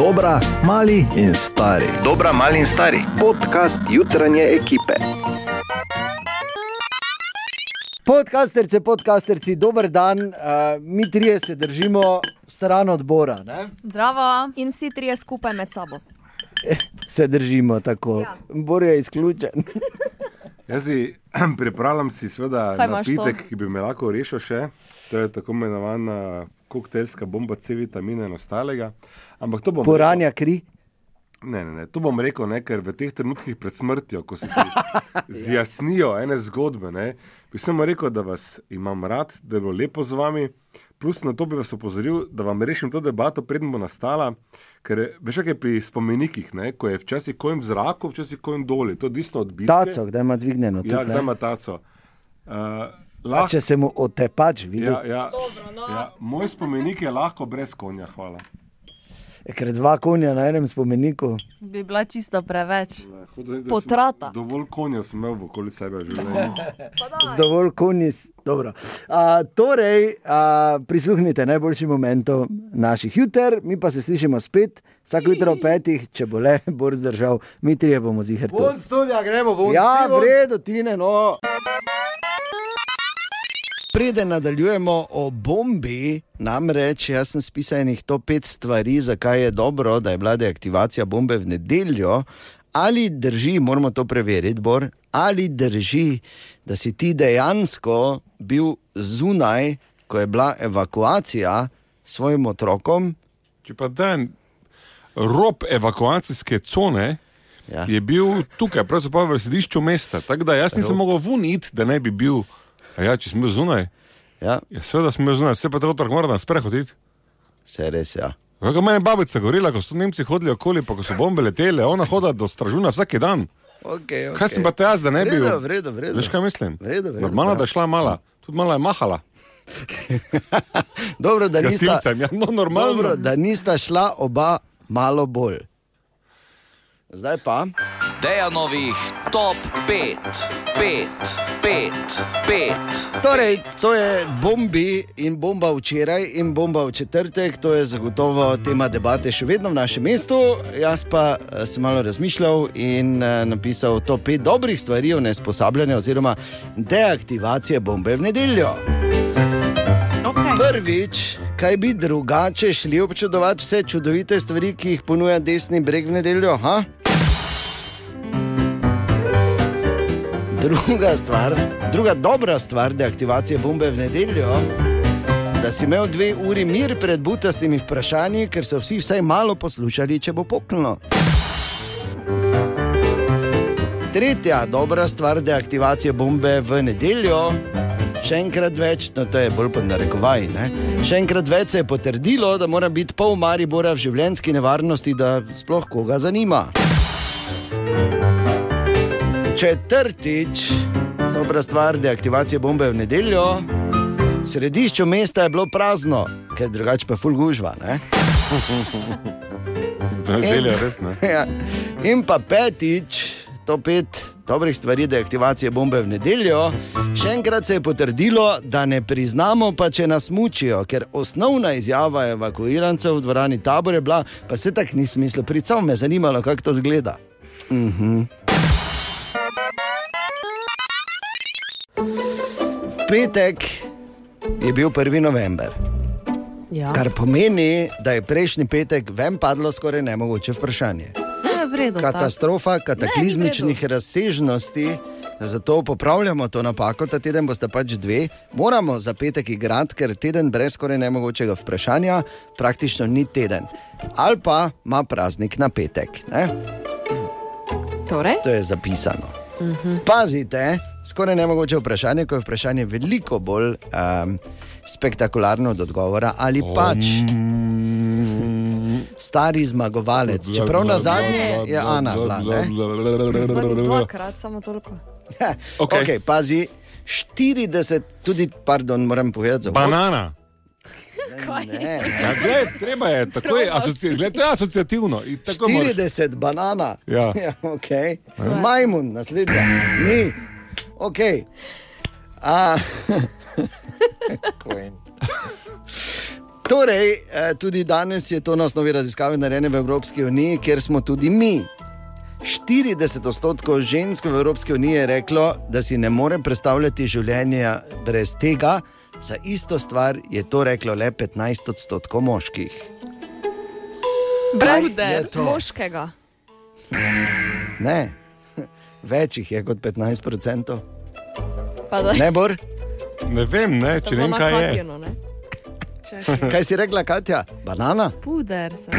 Dobra, mali in stari. Dobra, mali in stari. Podcast jutranje ekipe. Podcasterce, podcasterci, dober dan. Uh, mi trije se držimo stran odbora. Ne? Zdravo in vsi trije skupaj med sabo. Se držimo tako. Ja. Bor je izključen. Jaz si pripravljam si seveda napitek, ki bi me lahko rešil še. To je tako imenovana koktejlska bomba C vitamina in ostalega. Ampak to bom Poranja kri. rekel, ne, ne, ne, to bom rekel, ne, ker v teh trenutkih pred smrtjo, ko se ti zjasnijo ene zgodbe, ne, bi samo rekel, da vas imam rad, da je bilo lepo z vami. Plus na to bi vas opozoril, da vam rešim to debato, preden bo nastala. Ker veš, kaj je pri spomenikih, ne, ko je včasih kojem v zraku, včasih kojem dol, to je odvisno od bitke. Taco, kdaj ima dvignjeno. Ja, ne? ima taco. Uh, A lahko, Če se mu otepač vidi, ja, ja, Dobro, no. ja, moj spomenik je lahko brez konja, hvala. ja. ker dva konja na enem spomeniku. Bi bila čisto preveč. Da sem- Potrata. Dovolj konja sem imel okoli sebe življenju. Z dovolj konji. dobro. A, torej, a, prisluhnite najboljšim momentom naših juter, mi pa se slišimo spet vsako jutro ob petih, če bo le bolj zdržal, mi trije bomo zihar tu. studija, gremo von. Ja, v redu, tine, no. Preden nadaljujemo o bombi, namreč jaz sem spisal enih to pet stvari, zakaj je dobro, da je bila deaktivacija bombe v nedeljo. Ali drži, moramo to preveriti, Bor, ali drži, da si ti dejansko bil zunaj, ko je bila evakuacija s svojim otrokom. Če pa dan rob evakuacijske cone Ja. je bil tukaj, pravzaprav v središču mesta. Tako da jaz nisem mogel vuniti, da ne bi bil. A ja, če bil zunaj, Ja, ja, seveda bil zunaj, se pa ta otrok mora nas prehoditi. se res ja. Kako meni babica govorila, ko so Nemci hodili okoli, pa ko so bombe letele, ona hoda do stražuna vsak dan. Okay, okay. Kaj sem pa te jaz, da ne bi Vredo, bil? vredo, vredo. Veš kaj mislim? V redu, v redu, Normalno, ja. da je šla mala, tudi mala je mahala. Dobro, da nista, Gasilcem, ja, no normalno. dobro, da nista šla oba malo bolj. Zdaj pa. Dejanovih top 5, 5, 5, 5. Torej, to je bombi in bomba včeraj in bomba v četrtek, to je zagotovo tema debate še vedno v našem mestu. Jaz pa eh, sem malo razmišljal in eh, napisal to pet dobrih stvari o nesposabljanju oziroma deaktivacije bombe v nedeljo. Okay. Prvič, kaj bi drugače šli občudovati vse čudovite stvari, ki jih ponuja desni breg v nedeljo? Ha? Druga stvar, druga dobra stvar deaktivacije bombe v nedeljo, da si imel dve uri mir pred butastimi vprašanji, ker so vsi vsaj malo poslušali, če bo poknilo. Tretja dobra stvar deaktivacije bombe v nedeljo, še enkrat več, no to je bolj pod narekovaj, ne? še enkrat več se je potrdilo, da mora biti pol Maribora v življenjski nevarnosti, da sploh koga zanima. Četrtič, dobra stvar deaktivacije bombe v nedeljo, v središču mesta je bilo prazno, ker drugače pa ful gužva. Ne? Nedelja, res ne. Ja. In pa petič, to pet dobrih stvari deaktivacije bombe v nedeljo. Še enkrat se je potrdilo, da ne priznamo, pa če nas mučijo, ker osnovna izjava evakuirancev v dvorani tabor je bila, pa se tako ni smisel, pricam me zanimalo, kako to zgleda. Mhm. V petek je bil 1. november. Ja. Kar pomeni, da je prejšnji petek ven padlo skoraj nemogoče vprašanje. Vse je v redu. tako. Katastrofa kataklizmičnih razsežnosti, zato popravljamo to napako. Ta teden boste pač dve, moramo za petek igrati, ker teden brez skoraj nemogočega vprašanja praktično ni teden. Ali pa ima praznik na petek. Ne? Torej? To je zapisano. Pazite, skoraj nemogoče vprašanje, ko je vprašanje veliko bolj um, spektakularno od odgovora ali pač. Stari zmagovalec, čeprav na zadnje je Ana ne? Zadnji Dvakrat, samo toliko. Okay. Okay, pazi, 40, tudi, pardon, moram povedati za Banana. Ne, Ja, gled, treba je, tako je, asoci, gled, to je asociativno. in tako moraš- 40 banana. Ja. ja okay. Majmun, naslednja. Ni. Okay. A, To Torej, eh, tudi danes je to na osnovi raziskave narejene v Evropski uniji, kjer smo tudi mi. 40 odstotkov žensk v Evropski uniji je reklo, da si ne more predstavljati življenja brez tega, za isto stvar je to reklo le 15 odstotkov moških. Brez je moškega. Ne, več jih je kot 15 odstotkov. Ne, Bor, Ne vem, ne, če vem, kaj je. Katjino, ne? kaj si rekla, Katja? Banana? Puder sem.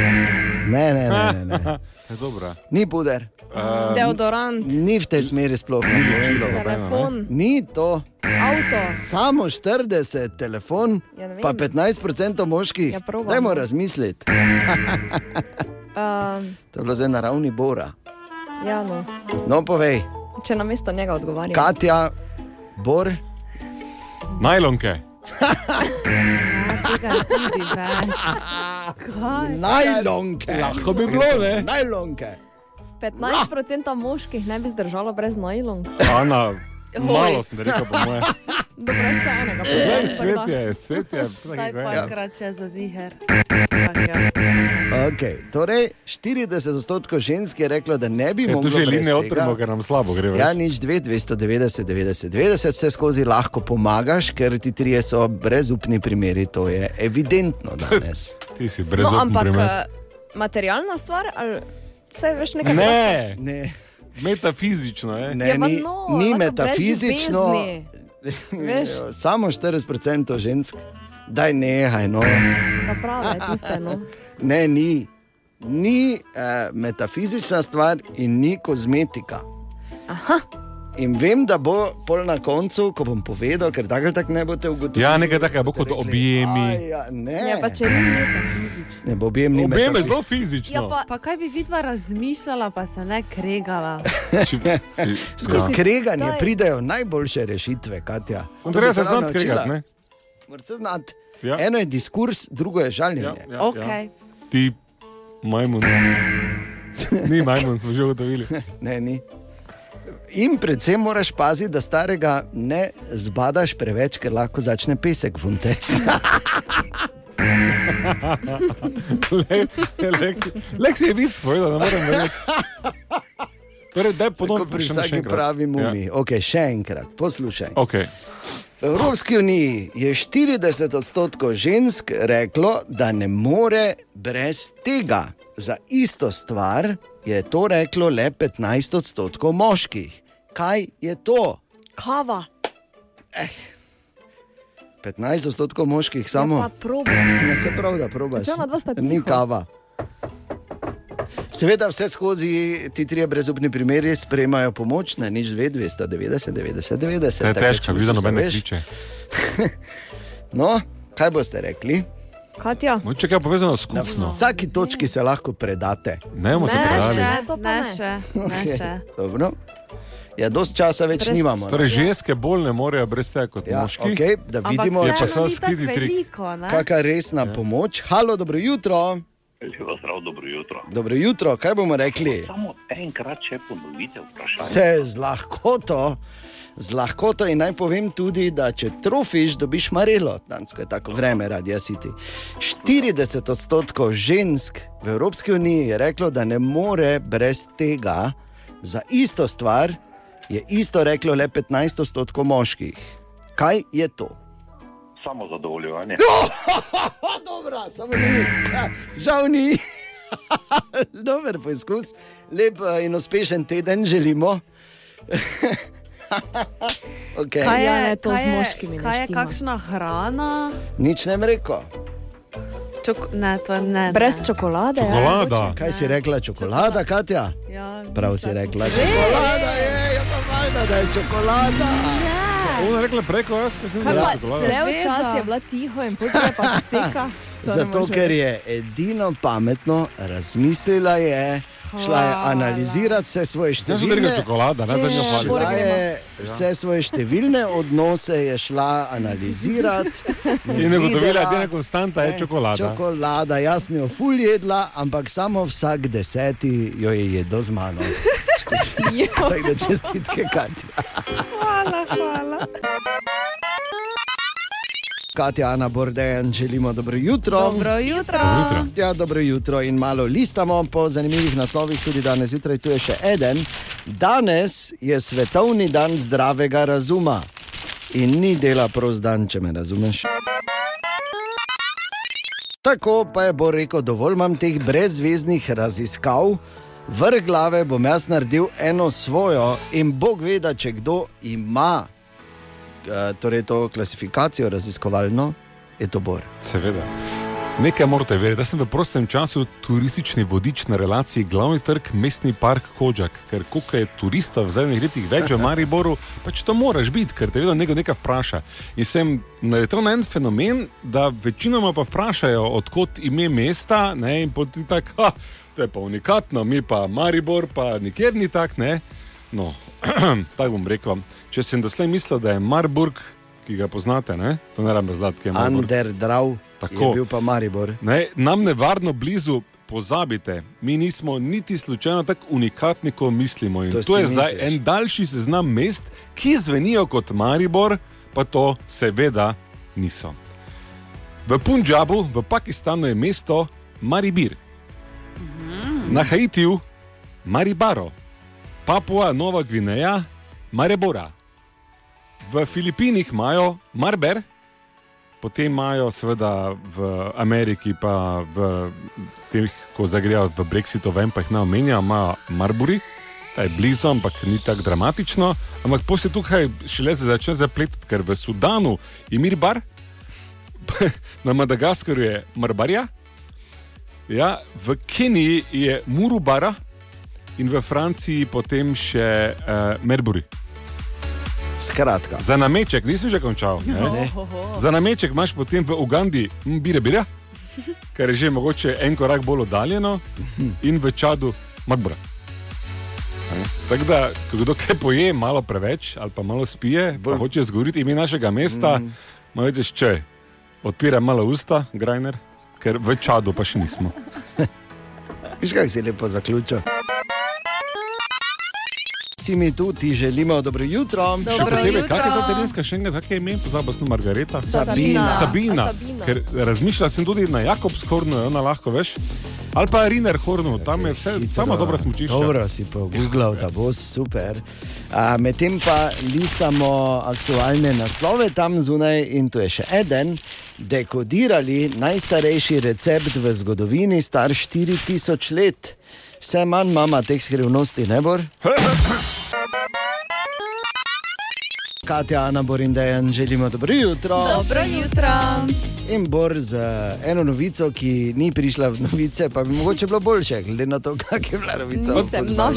Ne, ne, ne, ne, ne. Je dobra. ni puder, Uh, Deodorant, ni v tej smeri sploh. ni bilo. telefon, Ni to, avto. samo 40, telefon, Ja, pa 15% moških. Ja. Dajmo razmisliti. Um, To je bilo zdaj na ravni Bora. ja, no. No, povej, Če na mesto njega odgovarjam. Katja, Bor, Najlonke. Kaj? najlonke. Lahko bi bilo, ne? Najlonke. 15% moških ne bi zdržalo brez najlon. Ana, malo sem rekel, po moje. Do brez enega. Zdaj, svet je, svet je. Daj tako je. parkrat če za ziger. Ja. Okay. Torej, 40 odstotkov žensk je reklo, da ne bi Ja, moglo tu že tega. otrmo, ker nam slabo gre. Ja, več. nič 2, 290, 90, 90, vse skozi lahko pomagaš, ker ti trije so brezupni primeri, to je evidentno danes. Ti si No, brezupen ampak primer. eh, materialna stvar, ali vse veš nekaj? Ne, Ne, metafizično je. ne Ja, ni, no, ni metafizično. Samo 40% žensk, daj nehaj. No. Da prave, tiste, no. Ne, ni. Ni eh, metafizična stvar in ni kozmetika. Aha. In vem, da bo pol na koncu, ko bom povedal, ker tako ali tako ne boste ugotovili. Ja, nekaj takega bo kot rekli, objemi. "Aj, Ja, ne, Ja, pa če metafizično. ne bo objem ni Objem je zelo Ja, fizično. pa Pa kaj bi vidva razmišljala, pa se ne kregala. Če- Skozi ja. kreganje Daj. pridejo najboljše rešitve, Katja. Treba se znati kregati, ne? Morate se znati. Ja. Eno je diskurs, drugo je žaljenje. Ja, ja, Ok. ja. Ti majmun. Ni majmun, smo že ugotovili. Ne, ni. In predvsem moraš paziti, da starega ne zbadaš preveč, ker lahko začne pesek vunteči. Le- Leksi, je vid povedal, ne morem verjeti. Torej, daj Tako ponovno pri vsaki pravi mumi. Ja. Okay, še enkrat, poslušaj. Okay. V Evropski uniji je 40 odstotkov žensk reklo, da ne more brez tega. Za isto stvar je to reklo le 15 odstotkov moških. Kaj je to? kava. 15 odstotkov moških Ja, samo. pa probi. Ne se pravi, da probaš. Če Ni kava. Seveda, vse skozi ti trije brezupni primeri sprejemajo pomoč na nič 2, 290, 90, 90. To je težko, če vi za misliš, da nobene veš- kliče. No, kaj boste rekli? Katja. Moče kaj povezano s Na skupno. vsaki točki se lahko predate. Ne Ne še, ne ne. še, ne še. Dobro. Ja, dost časa več Brez- nimamo. Torej, ženske bolj ne morejo brez tega kot ja, moški. okay, da vidimo, Je pa tako skriti trik. kakšna resna ja. pomoč. Halo, dobro jutro. Lepo zdrav, dobro jutro. Dobro jutro, kaj bomo rekli? Samo enkrat, če ponovite vprašanje. Vse z lahkoto. Z lahkoto in naj povem tudi, da če trofiš, dobiš marelo, danes ko je tako vreme, radi jasiti. 40 odstotkov žensk v Evropski uniji je reklo, da ne more brez tega, za isto stvar je isto reklo le 15 odstotkov moških. Kaj je to? Samo zadovoljevanje. Dobro, samo ni. Ja, žal ni. Dober poskus, lep eh, in uspešen teden želimo. okay. Kaj je, Ja, ne, to kaj z je- moškimi ne Kaj je kakšna hrana? Nič ne rekel. Čok, ne, to je ne. Brez ne. čokolade. ja. Čokolada. Kaj si rekla, čokolada, Katja? Ja, Prav si rekla, čokolada je, je valjda, da je čokolada. Ona je rekla preko, jaz pa sem pa, čokolada. Seveda. čas je bila tiho in potem je pa seka. Zato, ker je edino pametno razmislila, je, šla je analizirati vse svoje številne. čokolada, ne. Bore, Šla je vse svoje številne odnose je šla analizirati. In je ugotovila, da je konstanta je čokolada. Čokolada, jasno, jo ful jedla, ampak samo vsak deseti jo je jedel z mano. Tako da čestitke, Katja. Hvala, hvala. Katja, Ana Bordejan, želimo dobro jutro. Dobro jutro. Dobro jutro. Ja, dobro jutro in malo listamo po zanimivih naslovih, tudi danes zjutraj. Tu je še eden. Danes je svetovni dan zdravega razuma in ni dela prost dan, če me razumeš. Tako pa je bo rekel, dovolj imam teh brezveznih raziskav, vrh glave bom jaz naredil eno svojo in Bog ve, da če kdo ima eh, torej to klasifikacijo raziskovalno, je to Bor. Seveda. Nekaj morate vedeti, da sem v prostem času turistični vodič na relaciji glavni trg, mestni park Kođak, ker koliko je turistov v zadnjih letih več v Mariboru, pač to moraš biti, ker te vedno nekdo nekaj vpraša. In sem naletel na en fenomen, da večinoma pa vprašajo, odkot ime mesta, ne, in potem tako, "Ha, to je pa unikatno, mi pa Maribor, pa nikjer ni tak, ne. No, tako bom rekel. Če sem doslej mislil, da je Marburg, ki ga poznate, ne, to ne rabim je Marburg. Underdrav, Tako. je bil pa Maribor. Ne, nam nevarno blizu, pozabite, mi nismo niti slučajno tako unikatni, kot mislimo. In To to, je ti zdaj misliš. en daljši seznam mest, ki zvenijo kot Maribor, pa to seveda niso. V Punjabu, v Pakistanu je mesto Maribir, na Haitiju Maribaro, Papua Nova Gvineja Maribora, v Filipinih imajo Marber, potem imajo seveda v Ameriki, pa v teh, ko zagrejo v Brexitu, vem pa jih ne omenjajo, imajo Marbury, ta je blizu, ampak ni tako dramatično. Ampak posle tukaj šele se začne zapletati, ker v Sudanu je Mirbar, na Madagaskarju je Marbarja, ja, v Keniji je Murubara in v Franciji potem še uh, Merbury. Skratka, Za nameček, nisem že končal. Ne? Za nameček imaš potem v Ugandi bire bire, kar je že mogoče en korak bolj oddaljeno, in v Čadu Magbra. Ne? Tako da, ko kdo kaj poje, malo preveč ali pa malo spije, pa hoče zgovoriti ime našega mesta, mm. vidiš, če odpira malo usta, Grajner, ker v Čadu pa še nismo. viš kaj si lepo zaključil. Vsi mi tu ti želimo dobro jutro. Dobro Še posebej, jutro. kaj je ta terenska še enkrat, kaj je ime, pozabil sem Margareta. Sabina. Sabina, A, Sabina. ker razmišljal sem tudi na Jakobskornu, ona lahko veš. Ali pa Riner Hornu, tam je vse, samo dobro smočišče. Dobro si pogooglal, da bo super. A, Medtem pa listamo aktualne naslove tam zunaj in tu je še eden. Dekodirali najstarejši recept v zgodovini, star 4000 let. Vse manj imamo teh skrivnosti, ne bor? Katja, Ana, Borin, Dejan, želimo dobro jutro. Dobro jutro. In Bor z eno novico, ki ni prišla v novice, pa bi mogoče bilo boljše, glede na to, kak je bila novica.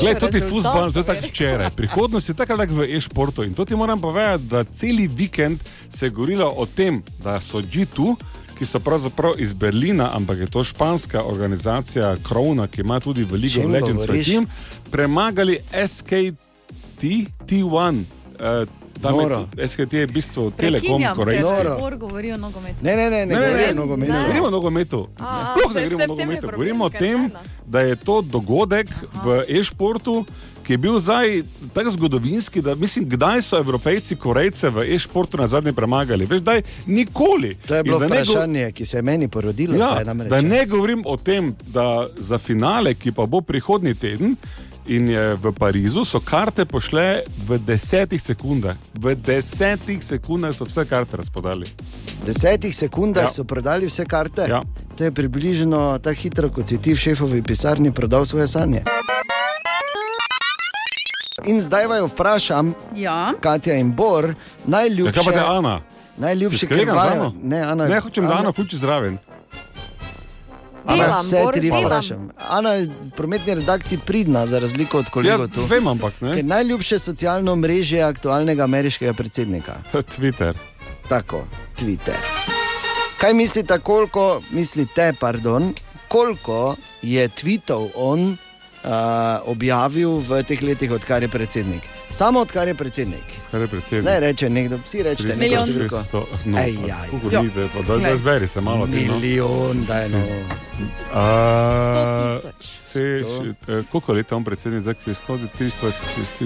Glej, to ti futbol, to je tako veš. včeraj. Prihodnost je tako tako v e-športu in to ti moram povedati, da celi vikend se je govorilo o tem, da so G2, ki so pravzaprav iz Berlina, ampak je to španska organizacija Krona, ki ima tudi v League Čem of Legends svoj govoriš? tim, premagali SKT T1. Uh, SKT je v bistvu Telekom, Prekinjam, ker korejski. Noro. Bor govori o nogometu. Ne, ne, ne, ne, Ne, ne, ne, ne, nogometu. ne. Govorimo o nogometu. A, Sploh ne saj- govorimo saj o v tem je nogometu. problem, Govorimo o ker tem, ne. da je to dogodek v e-športu, ki je bil zdaj tako zgodovinski, da mislim, kdaj so Evropejci Korejce v e-športu na zadnje premagali. Veš, daj, nikoli. To je bilo ne go- vprašanje, ki se je meni porodilo. Ja, da ne govorim o tem, da za finale, ki pa bo prihodnji teden in je v Parizu, so karte pošle v desetih sekundah. V desetih sekundah so vse karte razpodali. V desetih sekundah Ja. ja. so prodali vse karte. Ja. To je približno tako hitro, kot si ti v šefovi pisarni prodal svoje sanje. In zdaj vaju vprašam, Ja. Katja in Bor, Ja, najljubše, kaj pa te Ana? najljubše z vajo- Ano? Ne, Ana, Ne, hočem, da Ana vključi zraven. Ana, Delam, vse Bor, tri delam. vprašam. Ana je v prometni redakciji pridna, za razliko od Ja, kolegov tu. vem, ampak ne. Ker najljubše socialno mreže aktualnega ameriškega predsednika. Twitter. Tako, Twitter. Kaj mislite, koliko, mislite, pardon, koliko je tweetov on uh, objavil v teh letih, odkar je predsednik? Samo odkar je predsednik. Kaj je predsednik? Ne reče nekdo, vsi rečete Milijon. številko. 300, no, Ej, Jo. ni, da- pa da- zberi se malo. ti, no. Milijon, da je no. A, 100 tisoč. se- še- eh, Koliko let je on predsednik, zdaj se skozi 300,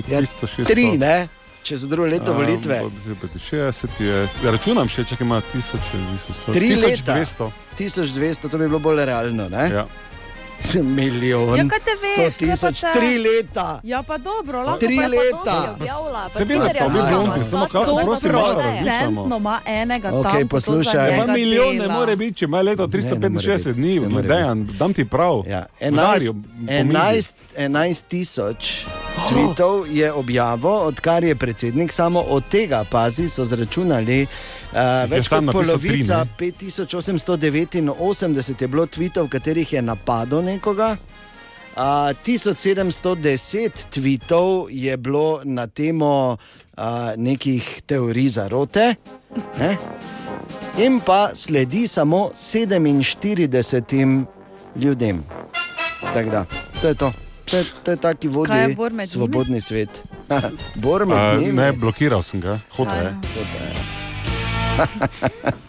Ja, 300, 600? Tri, ne? čez drugo leto volitve. bo 65 je, ja, računam še, če ima 1000, Tri leta. 1200. 1200, to bi bilo bolj realno. Ne? Ja. Milijon. Ja, kaj te veš, 100 saj pa tisoč, te- tri leta. Ja, pa dobro, lahko Tri pa leta. Seveda dala, blonti, pa samo kako, prosim, procentno ima enega Okej, tam, poslušaj. Ja, Pa milijon ne more biti, če ima leto Ne, ne more 365 biti. dni, Dejan, dam ti prav. Ja, Udaril 11 po mizi. 11 11 tisoč tweetov je objavil, odkar je predsednik, samo od tega, pazi, so zračunali. Uh, več kot polovica, ne? 5889 je bilo tweetov, v katerih je napadel nekoga. Uh, 1710 tweetov je bilo na temo uh, nekih teorij zarote, ne? in pa sledi samo 47 ljudem. Tako da, to je to. To je, to je taki je vodi Bor med njimi? svobodni svet. Bor med njimi. Ne, blokiral sem ga, hotel je. je?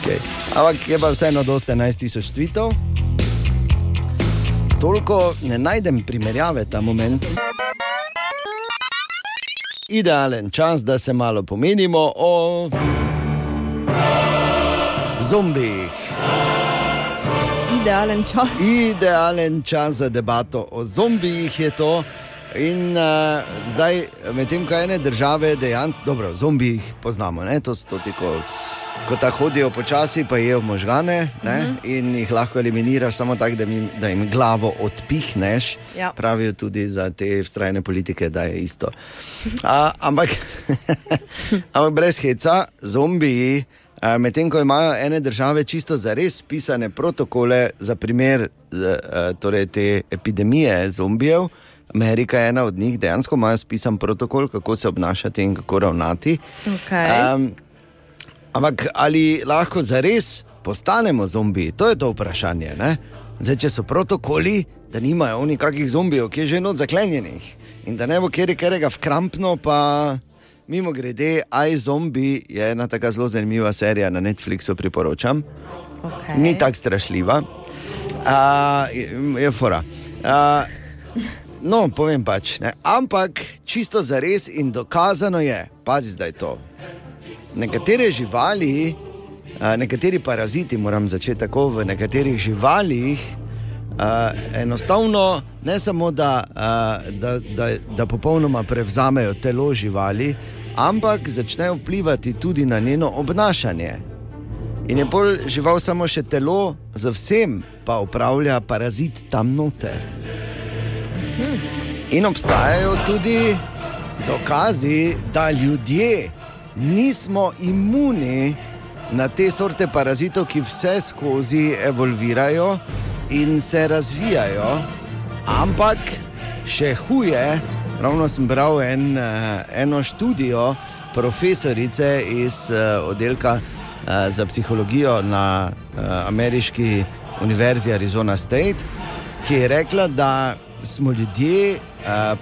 Okay. Ampak je pa vseeno dosti 11 tisoč tweetov. Toliko ne najdem primerjave ta moment. Idealen čas, da se malo pomenimo o zombijih. Idealen čas. Idealen čas za debato o zombijih je to. In uh, zdaj, medtem ko ene države dejansko, dobro, zombijih poznamo, ne? to so to tako. Ko ta hodijo počasi, pa jejo možgane ne, uh -huh. in jih lahko eliminiraš samo tako, da, jim- da jim glavo odpihneš. Ja. Pravijo tudi za te vztrajne politike, da je isto. A, ampak, ampak brez heca, zombiji, a, medtem ko imajo ene države čisto za res pisane protokole za primer a, torej te epidemije zombijev. Amerika je ena od njih, dejansko imajo spisan protokol, kako se obnašati in kako ravnati. Okej. Um, ampak ali lahko zares postanemo zombiji? To je to vprašanje. ne? Zdaj, če so protokoli, da nimajo oni kakih zombijev, ki je že not zaklenjenih in da ne bo kjer kerega vkrampno, pa mimo grede, aj zombi je ena tako zelo zanimiva serija na Netflixu, priporočam. Okay. Ni tako strašljiva, uh, je, je fora. Uh, no, povem pač. Ne. Ampak čisto za res in dokazano je, pazi zdaj to. Nekatere živali, nekateri paraziti, moram začeti tako, v nekaterih živalih. Uh, enostavno ne samo, da, uh, da, da, da popolnoma prevzamejo telo živali, ampak začnejo vplivati tudi na njeno obnašanje. In je bolj žival samo še telo, za vsem pa upravlja parazit tam noter. In obstajajo tudi dokazi, da ljudje nismo imuni na te sorte parazitov, ki vse skozi evolvirajo in se razvijajo. Ampak še huje, ravno sem bral en, eh, eno študijo profesorice iz eh, oddelka eh, za psihologijo na ameriški univerzi Arizona State, ki je rekla, da smo ljudje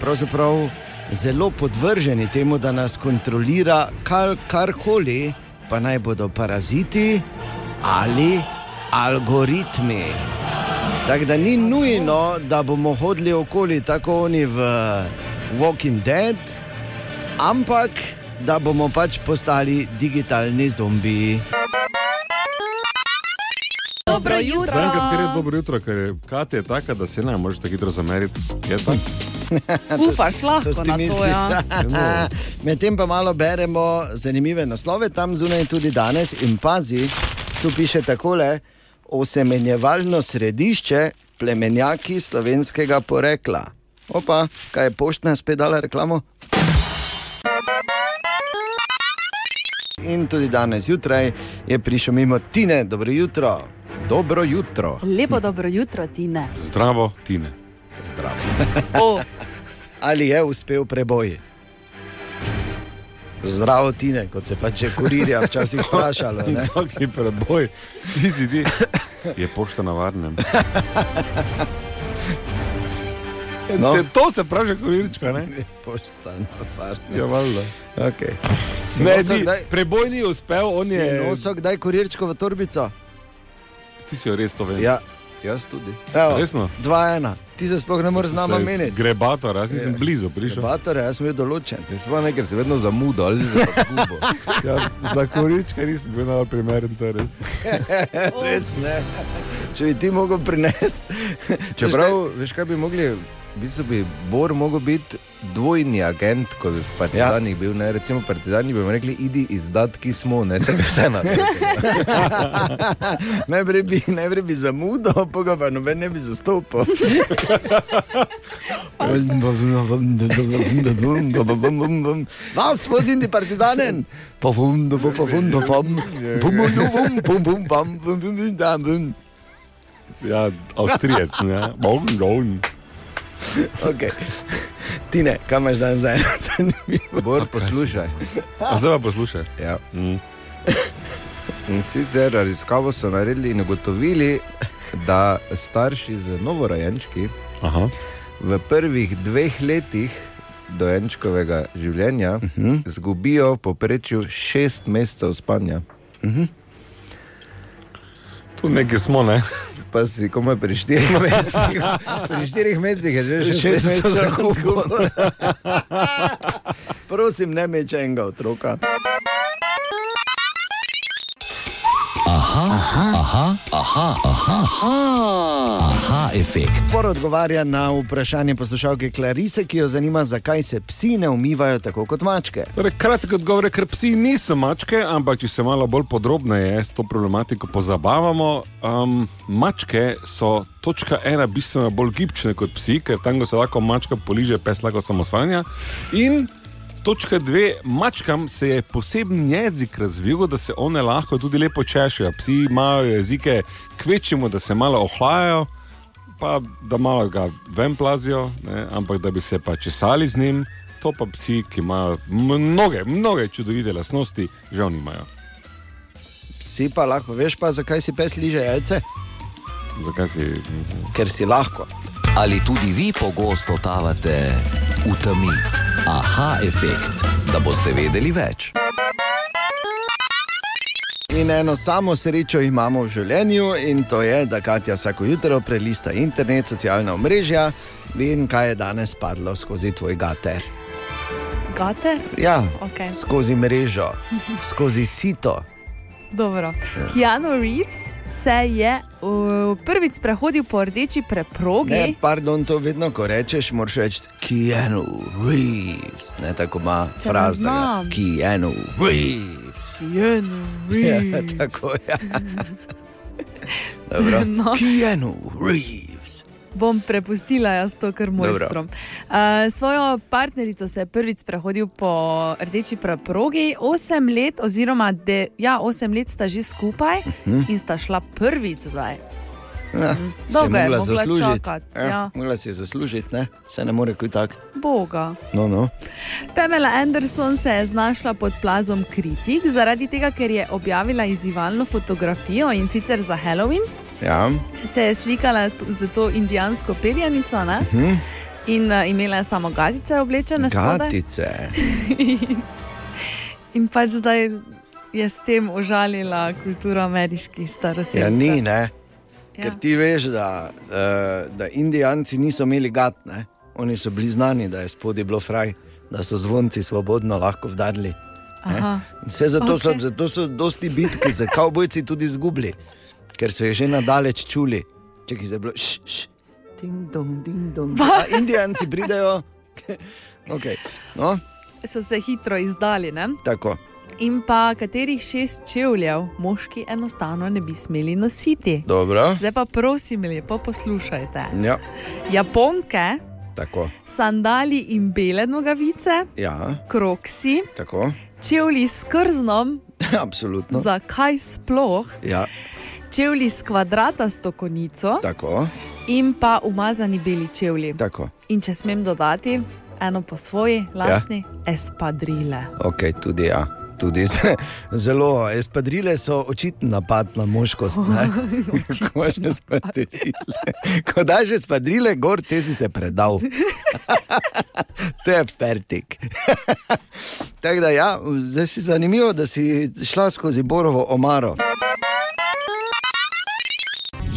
pravzaprav zelo podvrženi temu, da nas kontrolira kar, karkoli, pa naj bodo paraziti ali algoritmi. Tako da ni nujno, da bomo hodili okoli tako oni v Walking Dead, ampak da bomo pač postali digitalni zombiji. Dobro jutro. Zaenkrat, ker je dobro jutro, ker je Katja je taka, da se ne moreš tako hitro zameriti. Je tako? Upaš lahko To si na misli. to, ja. Medtem pa malo beremo zanimive naslove, tam zunaj tudi danes. In pazi, tu piše takole: osemenjevalno središče, plemenjaki slovenskega porekla. Opa, kaj je poštna spet dala reklamo? In tudi danes zjutraj je prišel mimo Tine, dobro jutro. Dobro jutro. Lepo dobro jutro, Tine. Zdravo, Tine. O, Ali je uspel preboj? Zdravo, Tine, kot se pa če kurirja včasih vprašalo. ne? Taki preboj, ti si ti. Je pošta na varnem. No. Te- To se pravi, kurirčka, ne? Pošta na farmi. Ja, valjda. Okay. Ne, ni, kdaj, preboj ni uspel, on si je. nosil kdaj kurirčko v torbico? Ti si jo res to vedel. Ja, Jaz tudi. Evo, Resno? 2-1. Ti se sploh ne moreš z nama Se meniti. Grebator, jaz nisem blizu prišel. Bator, jaz sem bil določen. Pa nekaj se vedno zamudo ali za zgubo. Ja, za korička nisem bil najbolj primeren, to je res. Res ne. Če bi ti mogel prinesti. Čeprav, veš kaj bi mogli, v bistvu bi Bor mogel biti dvojni agent, ko bi v Partizanih ja. bil. Ne? Recimo Partizani bi mu rekli, idi izdatki smo, ne se bi vse na to. najprej, bi, najprej bi zamudil, pa pa noben ne bi zastopil. Vas, partizanen. Pavum, pavum, pavum. Ja, Avstrijec, ne. Bom, bom. Okay. Ti ne, kam imaš danes za eno zanimivo? Bor, poslušaj. A zdaj pa poslušaj. Ja. Mm. In sicer raziskavo so naredili in ugotovili, da starši z novorojenčki Aha. v prvih dveh letih dojenčkovega življenja uh -huh. zgubijo v povprečju šest mesecev spanja. Uh -huh. Tu nekje smo, ne? Pa si komaj pri štirih mesecih. Pri štirih mesecih je že šest, mesecev zagubil. Prosim, ne meče enega otroka. Aha, aha, aha, aha, aha, aha, efekt. Por odgovarja na vprašanje poslušalke Klarise, ki jo zanima, zakaj se psi ne umivajo tako kot mačke. Torej, kratki odgovor je, ker psi niso mačke, ampak če se malo bolj podrobneje s to problematiko pozabavamo, um, mačke so točka ena bistveno bolj gibčne kot psi, ker tam, ko se lahko mačka poliže, pes lahko samo sanja. In točka dve, mačkam se je poseben jezik razvil, da se one lahko tudi lepo češejo. Psi imajo jezike kvečemu, da se malo ohlajajo. Pa da malo ga ven plazijo, ne, ampak da bi se pa česali z njim, to pa psi, ki imajo mnoge, mnoge čudovite lastnosti, žal nimajo. Psi pa lahko, veš pa, zakaj si pes liže jajce? Zakaj si? Ker si lahko. Ali tudi vi pogosto totavate v temi? Aha, efekt, da boste vedeli več. In eno samo srečo imamo v življenju, in to je, da Katja vsako jutro prelista internet, socialna omrežja in kaj je danes padlo skozi tvoj gater. Gate? Ja, Okej. skozi mrežo, skozi sito. Dobro. Keanu Reeves se je uh, prvič prehodil po rdeči preprogi. Ne, pardon, to vedno, ko rečeš, moraš reči Keanu Reeves, ne tako ima Če ne fraz. da ga- znam. Keanu Reeves. Keanu Ja, Reeves. tako je. Dobro. No. Keanu Reeves. Bom prepustila jaz to kar mojstrom. Uh, svojo partnerico se je prvič prehodil po rdeči preprogi, osem let, oziroma de, ja, osem let sta že skupaj uh Mhm. -huh. in sta šla prvič zdaj. Ja, Dolgo si je mogla zaslužiti. Ja, ja. Mogla si zaslužiti, ne? se ne more kot tak. Boga. No, no. Pamela Anderson se je znašla pod plazom kritik zaradi tega, ker je objavila izzivalno fotografijo in sicer za Halloween. Ja. Se je slikala z to indijansko perjanico ne? Hm? in uh, imela je samo gatice oblečene. Gatice. in, in pač zdaj je s tem užalila kulturo ameriških starosti. Ja, ni, ne. Ja. Ker ti veš, da, uh, da Indijanci niso imeli gat, ne? oni so bili znani, da je spodaj bilo fraj, da so zvonci svobodno lahko vdarili. Vse zato, okay. so, zato so dosti bitke za kavbojci tudi izgubili, ker so jih že nadaleč čuli. Če jih je bilo, š, š, ding dong, ding dong. A Indijanci pridejo. okay. no, So se hitro izdali. Ne? tako. In pa katerih šest čevljev moški enostavno ne bi smeli nositi. Dobro. Zdaj pa prosim, lepo poslušajte. Ja, Japonke, tako. sandali in bele nogavice, Ja, kroksi, tako. čevlji s krznom, Absolutno. zakaj sploh, Ja, čevlji s kvadratasto konico tako. in pa umazani beli čevlji. tako. In če smem dodati, eno po svoji, lastni, ja. espadrile. Ok, tudi ja. Tudi zelo, espadrile so očiten napad na moškost. Ko imaš espadrile. Ko daš espadrile, gor te si se predal. to je pertik. Tako da, ja, zdaj si zanimivo, da si šla skozi Borovo omaro.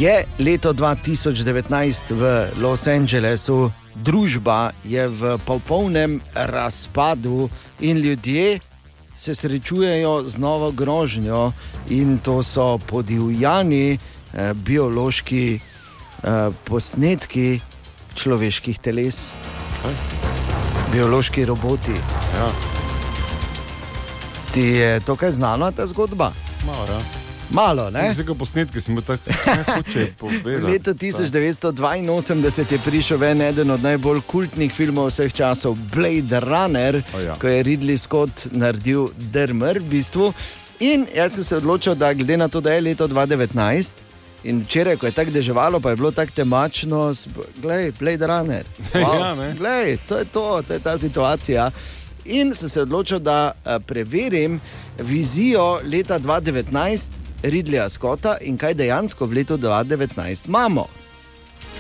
Je leto 2019 v Los Angelesu, družba je v popolnem razpadu in ljudje se srečujejo z novo grožnjo, in to so podivjani eh, biološki eh, posnetki človeških teles, biološki roboti. Ja. Ti je to kaj znano, ta zgodba? Malo. Malo, ne? Zdaj, ko posnetki smo tako, hoče povedati. Leta 1982 je prišel ven eden od najbolj kultnih filmov vseh časov, Blade Runner, O ja. ko je Ridley Scott naredil Dermer v bistvu. In jaz sem se odločil, da glede na to, da je leto 2019 in včeraj, ko je tako deževalo, pa je bilo tako temačno, gledaj, Blade Runner. Ja, ne. Glej, to je to, to je ta situacija. In sem se odločil, da eh, preverim vizijo leta 2019 Ridleya Scotta in kaj dejansko v letu 2019 imamo.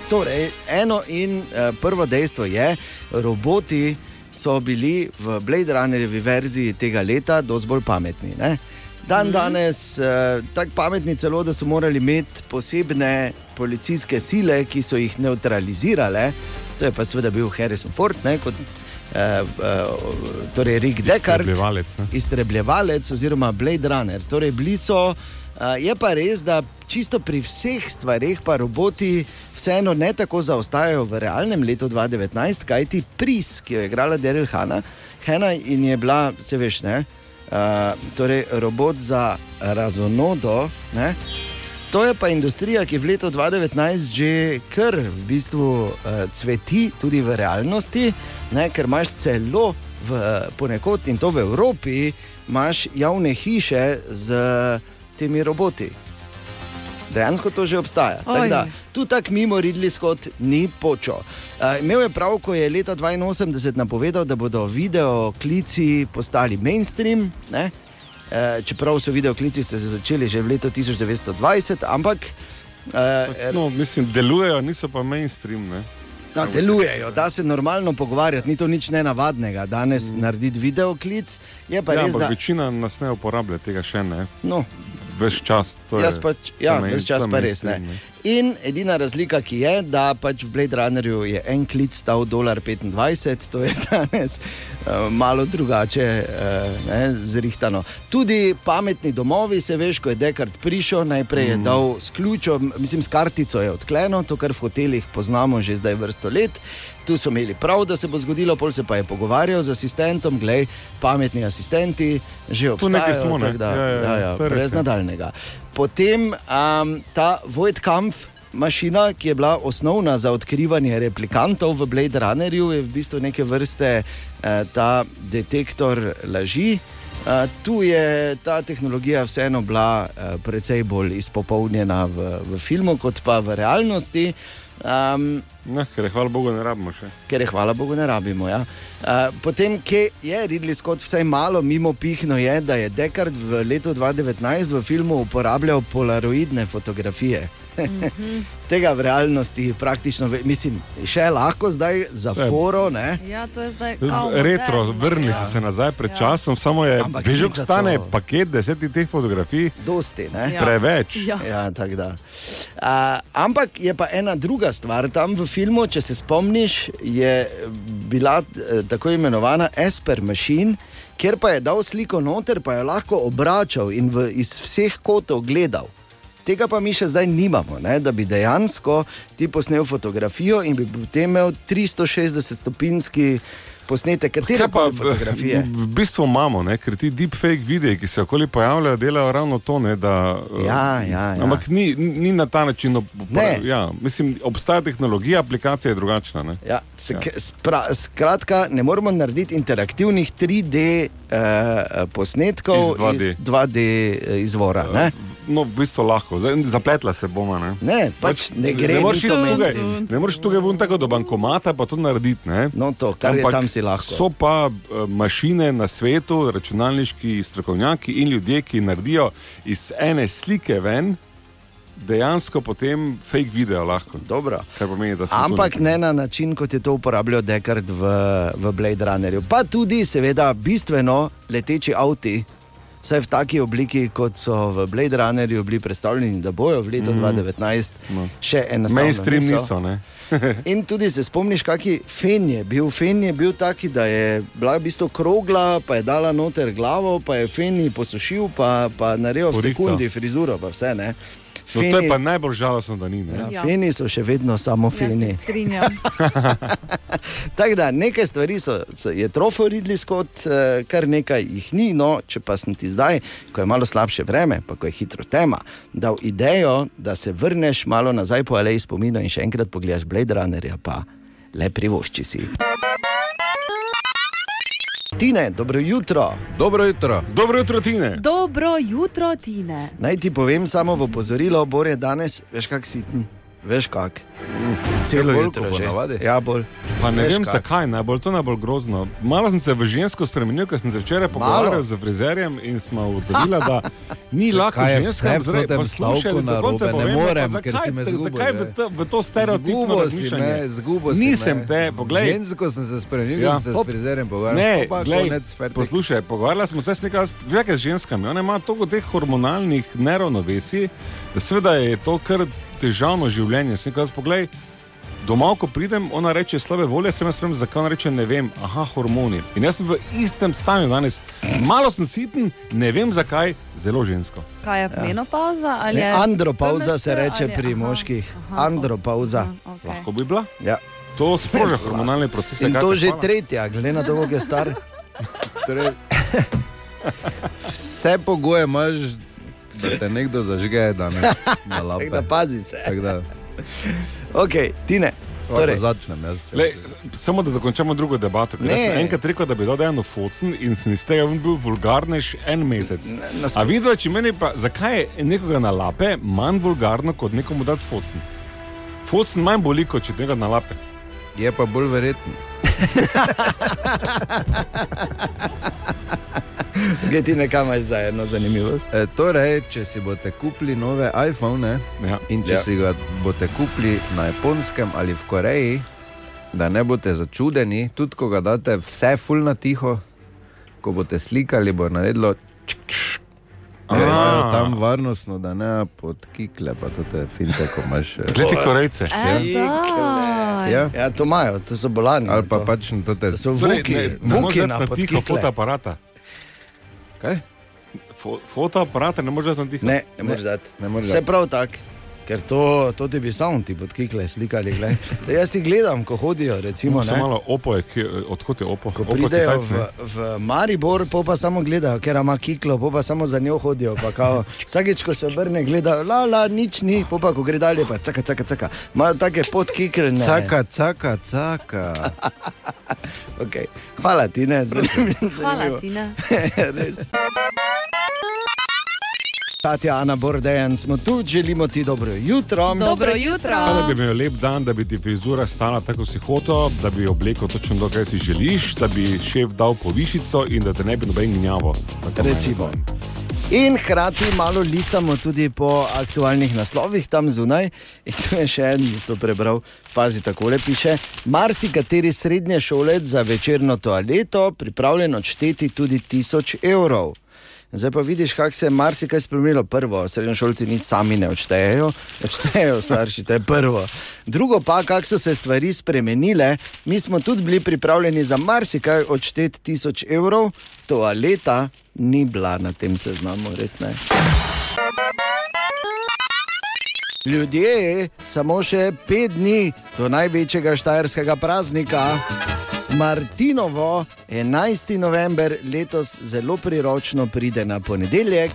Torej, eno in uh, prvo dejstvo je, roboti so bili v Blade Runnerjevi verziji tega leta dosti bolj pametni. Ne? Dan danes uh, tako pametni celo, da so morali imeti posebne policijske sile, ki so jih neutralizirale. To je pa seveda bil Harrison Ford, ne, kot uh, uh, torej Rick Deckard, Iztrebljevalec, ne. iztrebljevalec oziroma Blade Runner. Torej, bili so. Uh, je pa res, da čisto pri vseh stvareh, pa roboti vseeno ne tako zaostajajo v realnem letu 2019, kajti pris, ki jo je igrala Daryl Hanna, Hanna in je bila, se veš, ne, uh, torej robot za razonodo. Ne, To je pa industrija, ki v letu 2019 že kar v bistvu uh, cveti, tudi v realnosti, ne, ker imaš celo v, ponekod in to v Evropi, imaš javne hiše z temi roboti. Dejansko to že obstaja. Tako Oj. Da, tu tako mimo Ridley Scott ni počo. Uh, imel je prav, ko je leta 82 napovedal, da bodo video klici postali mainstream. Ne? Uh, čeprav so video klici se začeli že v letu 1920, ampak uh, No, mislim, delujejo, niso pa mainstream. Ne? No, delujejo, da se normalno pogovarjati, ni to nič nenavadnega. Danes mm. narediti video klic je pa Ja, res, da. večina nas ne uporablja tega še ne. No, Ves čas to je. Jaz pač, ja, ves čas pa res ne. mainstream, In edina razlika, ki je, da pač v Blade Runnerju je en klic stal 1,25, to je danes uh, malo drugače uh, ne, zrihtano. Tudi pametni domovi, se veš, ko je Dekard prišel, najprej je dal s ključem, mislim, s kartico je odkleno, to kar v hotelih poznamo že zdaj vrsto let. Tu so imeli prav, da se bo zgodilo, pol se pa je pogovarjal z asistentom, glej, pametni asistenti že obstajajo. smo, ne? tako Da, Ja, ja, ja, ja, ja, brez ja. nadaljnega. Potem um, ta Vojtkampf. Mašina, ki je bila osnovna za odkrivanje replikantov v Blade Runnerju, je v bistvu neke vrste eh, ta detektor laži. Eh, tu je ta tehnologija vseeno bila eh, precej bolj izpopolnjena v, v filmu, kot pa v realnosti. Um, Ne, ker je, hvala Bogu, ne rabimo še. ker je hvala Bogu ne rabimo. Ja. Uh, potem, ki je Ridley Scott vsaj malo mimo pihno, je, da je Dekard v letu 2019 v filmu uporabljal polaroidne fotografije. Tega v realnosti praktično, mislim, še lahko zdaj za Ja. foro. Ne? Ja, to je zdaj kao Retro, moderno. vrnili so se nazaj pred časom, samo je, Ampak veš, ni kako za stane to. paket desetih teh fotografij, Dosti, ne? Ja. preveč. Ja. Ja, tako da. Uh, ampak je pa ena druga stvar tam v filmu, če se spomniš, je bila eh, tako imenovana Esper Machine, kjer pa je dal sliko noter, pa jo lahko obračal in v, iz vseh kotov gledal. Tega pa mi še zdaj nimamo, ne? da bi dejansko ti posnel fotografijo in bi potem imel 360-stopinski posnetek, katere Kaj pa pa fotografije. v, bistvu imamo, ne? ker ti deepfake videi, ki se okoli pojavljajo, delajo ravno to. Ne, da, eh, Ja, ja, ja. Ampak ni, ni na ta način. Ne. Ja, mislim, obstaja tehnologija, aplikacija je drugačna. Ne? Ja, se, ja. Spra, skratka, ne moremo narediti interaktivnih 3D uh, posnetkov Iz 2D. iz 2D eh, izvora. Ne, No, v bistvu lahko, Zdaj, zapletla se bomo. Ne, ne pač ne gre ne moreš to tukaj, ne moreš tukaj ven tako do bankomata, pa to narediti. Ne? No, to, kar je Ampak tam si lahko. So pa uh, mašine na svetu, računalniški strokovnjaki in ljudje, ki naredijo iz ene slike ven, dejansko potem fake video lahko. Dobro. Kar pomeni, da smo Ampak tu ne na način, kot je to uporabljal Dekard v, v Blade Runnerju. Pa tudi, seveda, bistveno leteči avti. Vsaj v taki obliki, kot so v Blade Runnerju bili predstavljeni, da bojo v letu Mm. 2019 No. še enostavno. Mainstream niso, ne? In tudi se spomniš, kakšen fen je bil. Fen je bil taki, da je bila v bistvu krogla, pa je dala noter glavo, pa je fen posušil, pa, pa naredil v sekundi frizuro, pa vse ne. No, to je pa najbolj žalostno, da ni. Ne? Ja, feni so še vedno samo feni. Ja. Tako da nekaj stvari so, so je trofeo Ridley Scott, eh, kar nekaj jih ni, no, če pa sem ti zdaj, ko je malo slabše vreme, pa ko je hitro tema, dal idejo, da se vrneš malo nazaj po aleji spomina in še enkrat pogledaš Blade Runnerja, pa le privošči si. Tine, dobro jutro. Dobro jutro. Dobro jutro, Tine. Dobro jutro, Tine. Naj ti povem samo v opozorilo, Bor je danes, veš kak siten, veš kak. Celo Ja, jutro že. ponavadi. Ja, bolj. Pa ne Veš vem, kak. zakaj, najbolj to najbolj grozno. Malo sem se v žensko spremenil, ker sem se včeraj pogovarjal z frizerjem in smo ugotovili, da ni lahko Zakaj ženskam vse v zre- tem poslušaj, stavku da do konca narobe? Ne povem, pa morem, ker zakaj si me zgubil, Zakaj v to- v to stereotipno Zgubo si razmišljanje? me, zgubo si Nisem me. te, poglej. Žensko sem se spremenil, Ja. ja. sem se s frizerjem pogovarjal. Ne, pa glej, poslušaj, pogovarjali smo se s nekaj, nekaj z ženskami. One imajo toliko teh hormonalnih neravnovesij, da seveda je to kar težavno življenje. Sem rekel, poglej, doma, ko pridem, ona reče slabe volje, sem jaz vem, zakaj ona reče ne vem, aha, hormoni. In jaz sem v istem stanju danes. Malo sem siten, ne vem zakaj, zelo žensko. Kaj je menopauza? ali Ne, je andropauza se reče ali- pri aha, moških. aha, Andropauza. okay. Lahko bi bila. Ja. To sproža hormonalne procese. In kaj to že hvala. tretja, glede na to, kako je star. Torej, vse pogoje imaš, da te nekdo zažge danes na da pazi se. Tako da, Ok, Tine. torej. Torej, začnem jaz. Lej, samo da dokončamo drugo debato. ker Ne. Jaz sem enkrat rekel, da bi dal eno focen in sem iz tega bil vulgarnež en mesec. nas- A vidva, če meni pa, zakaj je nekoga na lape manj vulgarno, kot nekomu dati focen? Focen manj boli, kot če tega na lape. Je pa bolj verjetno. Gej ti nekam imaš za eno zanimivost. E, torej, če si boste kupili nove iPhone Ja. in če Ja. si ga boste kupili na japonskem ali v Koreji, da ne boste začudeni, tudi ko ga date vse fulna tiho, ko boste slikali, bo naredilo. A. Tam varnostno, da ne podkikle, pa to je finte, ko imaš. Glej ti korejce. Ja. Ja. Ja, to imajo, to so bolani. Ali pa to. pač to te. To so Torej, vuki, ne- ne vuki na tiho podkikle. fotoaparata. Kaj? Fo, fotoaparata ne moreš dati na tiho. Ne, ne moreš dati. Vse prav tako. Ker to, to ti bi samo ti podkikle slikali. glej. To jaz si gledam, ko hodijo. Recimo, ne, malo opo je, odkot je opo. ko Opo je pridejo Kitajc, v, ne? v Maribor, pa samo gledajo, ker ima kiklo, pa samo za njo hodijo. pa Kao, vsakeč, ko se obrne, gledajo, la, la, nič ni, pa ko gre dalje, pa caka, caka, caka. Imajo take podkiklene. Caka, caka, caka. Okay. Hvala ti, ne, zanimivo. Hvala, Tina. Res. Tatja, Ana Bordejan smo tu, želimo ti dobro jutro. Dobro jutro. Pa da bi imel lep dan, da bi ti frizura stala tako, kot si hotel, da bi oblekel točno to, kar si želiš, da bi šef dal povišico in da te ne bi noben gnjavo. Recimo. In hkrati malo listamo tudi po aktualnih naslovih tam zunaj. In tu je še en, ki to prebral, pazi takole piše. Marsikateri srednje šolec za večerno toaleto pripravljen odšteti tudi tisoč evrov. Zdaj pa vidiš, kako se je marsikaj spremenilo. Prvo, srednjošolci nič sami ne odštejejo, odštejejo starši, to je prvo. Drugo pa, kako so se stvari spremenile, mi smo tudi bili pripravljeni za marsikaj odšteti tisoč evrov, toaleta ni bila na tem seznamu, res ne. Ljudje, samo še pet dni do največjega štajerskega praznika. Martinovo, 11. november letos zelo priročno pride na ponedeljek.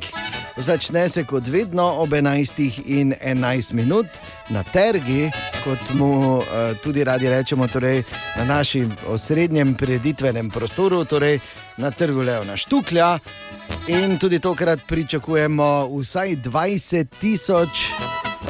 Začne se kot vedno ob 11. in 11 minut na Tergi, kot mu uh, tudi radi rečemo, torej na našem osrednjem preditvenem prostoru, torej na trgu Leona Štuklja. In tudi tokrat pričakujemo vsaj 20 tisoč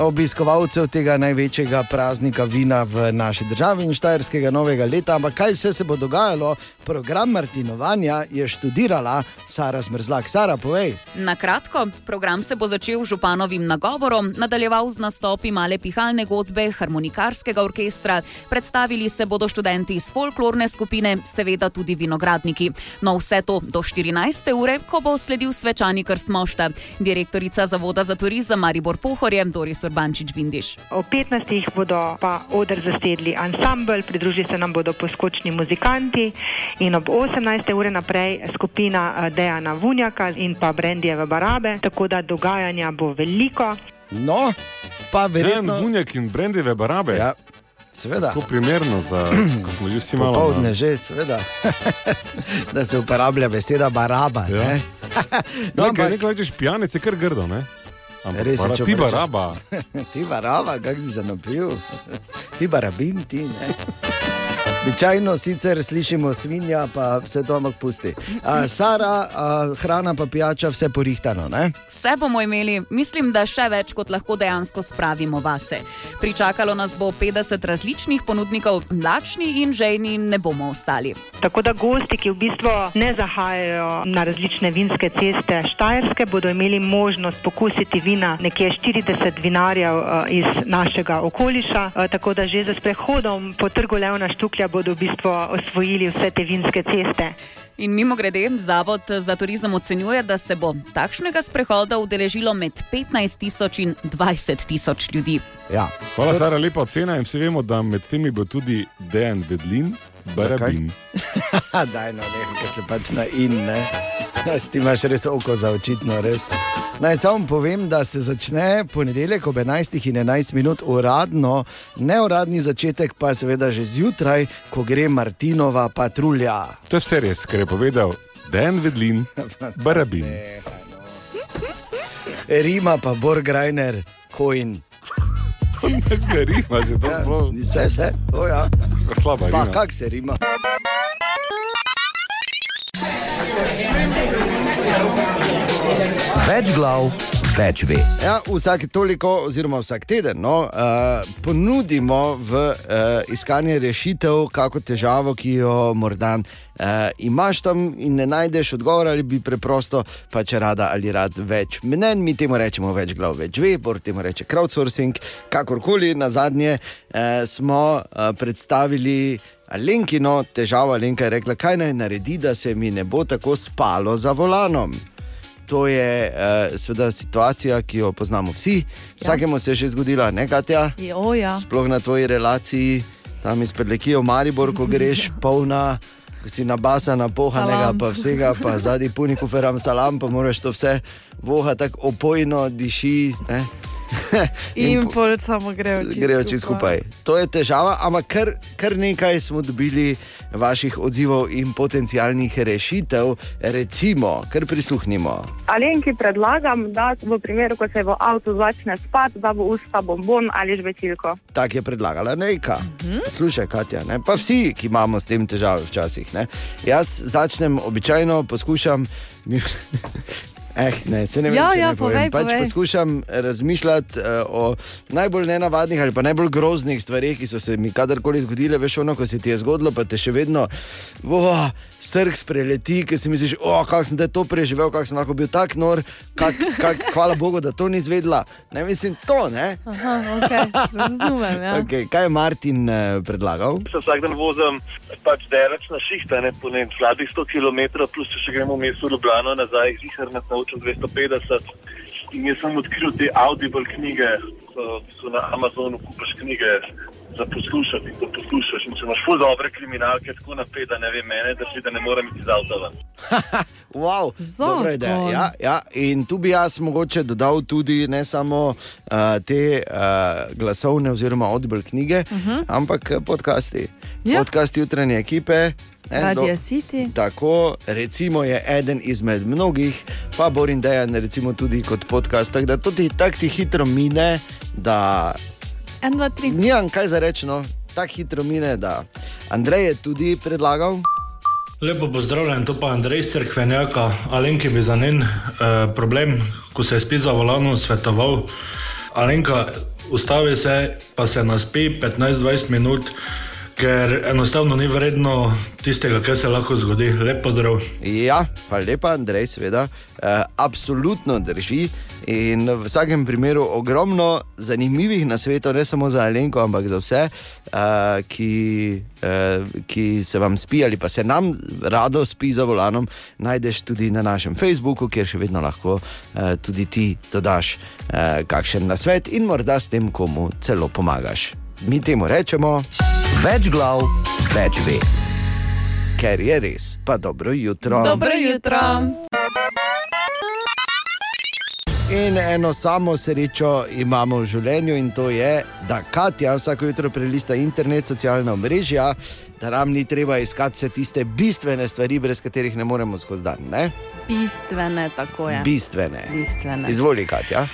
obiskovalcev tega največjega praznika vina v naši državi in štajerskega novega leta. Ampak kaj vse se bo dogajalo? Program Martinovanja je študirala Sara Zmrzlak. Sara, povej. Na kratko, program se bo začel z županovim nagovorom, nadaljeval z nastopi male pihalne godbe, harmonikarskega orkestra, predstavili se bodo študenti iz folklorne skupine, seveda tudi vinogradniki. No, vse to do 14. ure, ko bo sledil svečani krst mošta. Direktorica Zavoda za turizem Maribor Pohorje, Doris Urbančič Vindiš. O 15. bodo pa odr zasedli ansambl, pridružili se nam bodo poskočni muzikanti in ob 18. ure naprej skupina eh, Dejana Vunjaka in pa Brendijeve Barabe, tako da dogajanja bo veliko. No, pa verjetno. Dejan Vunjak in Brendeve barabe. Ja, seveda. To primerno, za, ko smo že vsi malo. Popoldne že, seveda. da se uporablja beseda baraba. Ja. Ne? No, no, nekaj, ampak, nekaj rečeš, pijanec je kar grdo, ne? Ampak Res je, če ti baraba. ti baraba, kako si se napil, ti barabin, ti ne. Običajno sicer slišimo svinja, pa vse to ampak pusti. A, Sara, a, hrana pa pijača, vse porihtano. Ne? Vse bomo imeli, mislim, da še več, kot lahko dejansko spravimo vase. Pričakalo nas bo 50 različnih ponudnikov, mlačni in žejni ne bomo ostali. Tako da gosti, ki v bistvu ne zahajajo na različne vinske ceste Štajerske, bodo imeli možnost pokusiti vina nekje 40 vinarjev eh, iz našega okoliša. Eh, Tako da že za sprehodom po trgu Levna Štuklja bodo v bistvu osvojili vse te vinske ceste. In mimo grede, Zavod za turizem ocenjuje, da se bo takšnega sprehoda udeležilo med 15 tisoč in 20 tisoč ljudi. Ja. Hvala, Sara, lepa ocena in vsi vemo, da med temi bo tudi Dejan Vedlin, Barabin. Daj, no, nekaj, se pač na in. Ne? Ti imaš res oko za očitno, res. Naj samo povem, da se začne ponedeljek ob 11 in 11 minut uradno, neuradni začetek pa seveda že zjutraj, ko gre Martinova patrulja. To je vse res, kar je povedal Dejan Vedlin, Barabin. Rima pa Borgrajner, Coin. To ne rima, se to sploh. Vse, vse, o ja. Slaba Pa rima. kak se rima? Več glav, več ve. Ja, vsak toliko, oziroma vsak teden, no, uh, ponudimo v uh, iskanje rešitev, kako težavo, ki jo morda uh, imaš tam in ne najdeš odgovora, ali bi preprosto pač rada ali rad več mnen. Mi temu rečemo več glav, več ve, bor temu reče crowdsourcing. Kakorkoli, na zadnje uh, smo uh, predstavili. Alenkino težavo, Alenka je rekla, kaj naj naredi, da se mi ne bo tako spalo za volanom. To je uh, seveda situacija, ki jo poznamo vsi. Vsakemu se je že zgodila, ne Katja? Jo, ja. Sploh na tvoji relaciji, tam iz Prelekijo, Maribor, ko greš polna. ko Si nabasana, pohanega, Salam. pa vsega, pa zadnji puni kuferam salam, pa moraš to vse voha tako opojno, diši. Ne? In po- pol samo grejo čisto grejo čisto skupaj. To je težava, ampak kar, kar nekaj smo dobili vaših odzivov in potencijalnih rešitev, recimo, kar prisluhnimo. Alenki predlagam, da v primeru, ko se v avtu začne spati, da bo usta bombon ali žvečilko. Tako je predlagala Nejka. Slušaj, Katja, ne? pa vsi, ki imamo s tem težave včasih. Ne? Jaz začnem običajno, poskušam. Eh, ne, se ne vem, Ja, ja, ne povem. povej, pač povej. poskušam razmišljati uh, o najbolj nenavadnih ali pa najbolj groznih stvarih, ki so se mi kadarkoli zgodile. Veš, ono, ko se ti je zgodilo, pa te še vedno oh, srk spreleti, ki si misliš, oh, kako sem te to preživel, kako sem lahko bil tak nor, kak, kak, hvala Bogu, da to ni izvedla. Ne mislim to, ne? Aha, okay. Razumem. Ja. Okay, kaj je Martin uh, predlagal? Se vsak dan vozim pač delač na šihta, ne, po ne, slabih 100 km, plus če še gremo v mesto Ljubljano nazaj, zihar nas naučim 250. In jaz sem odkril te audible knjige, so, so na Amazonu, kupaš knjige za poslušati to poslušaš. In če imaš ful dobre kriminalke, tako naprej, da ne vem, mene drži, da ne morem iti avta ven. Wow, dobra ideja. Ja, ja. In tu bi jaz mogoče dodal tudi ne samo uh, te uh, glasovne oziroma odbor knjige, uh Mhm. -huh. ampak eh, podcasti. Ja. Podcasti jutranje ekipe. Radio City. Tako, recimo, je eden izmed mnogih, pa Borin Dejan, recimo tudi kot podcast. Tako da to ti tako ti hitro mine, da En, dva, tri. nimam kaj za reči, no, tako hitro mine, da Andrej je tudi predlagal. Lepo pozdravljen, to pa Andrej iz Cerkvenjaka. Alenki bi za njen uh, problem, ko se je spil za volanom, svetoval, Alenka, ustavi se, pa se naspi 15-20 minut, ker enostavno ni vredno tistega, kar se lahko zgodi. Lep pozdrav. Ja, hvala lepa, Andrej, seveda. Uh, absolutno drži. In v vsakem primeru ogromno zanimivih nasvetov, ne samo za Alenko, ampak za vse, uh, ki, uh, ki se vam spi ali pa se nam rado spi za volanom, najdeš tudi na našem Facebooku, kjer še vedno lahko uh, tudi ti dodaš uh, kakšen nasvet in morda s tem komu celo pomagaš. Mi temu rečemo. Več glav, več ve. Ker je res, pa dobro jutro. Dobro jutro. In eno samo srečo imamo v življenju, in to je, da Katja vsako jutro prelista internet, socialna mreža, da nam ni treba iskati vse tiste bistvene stvari, brez katerih ne moremo skozi dan. Ne? Bistvene, tako je. Bistvene. Bistvene. Izvoli, Katja.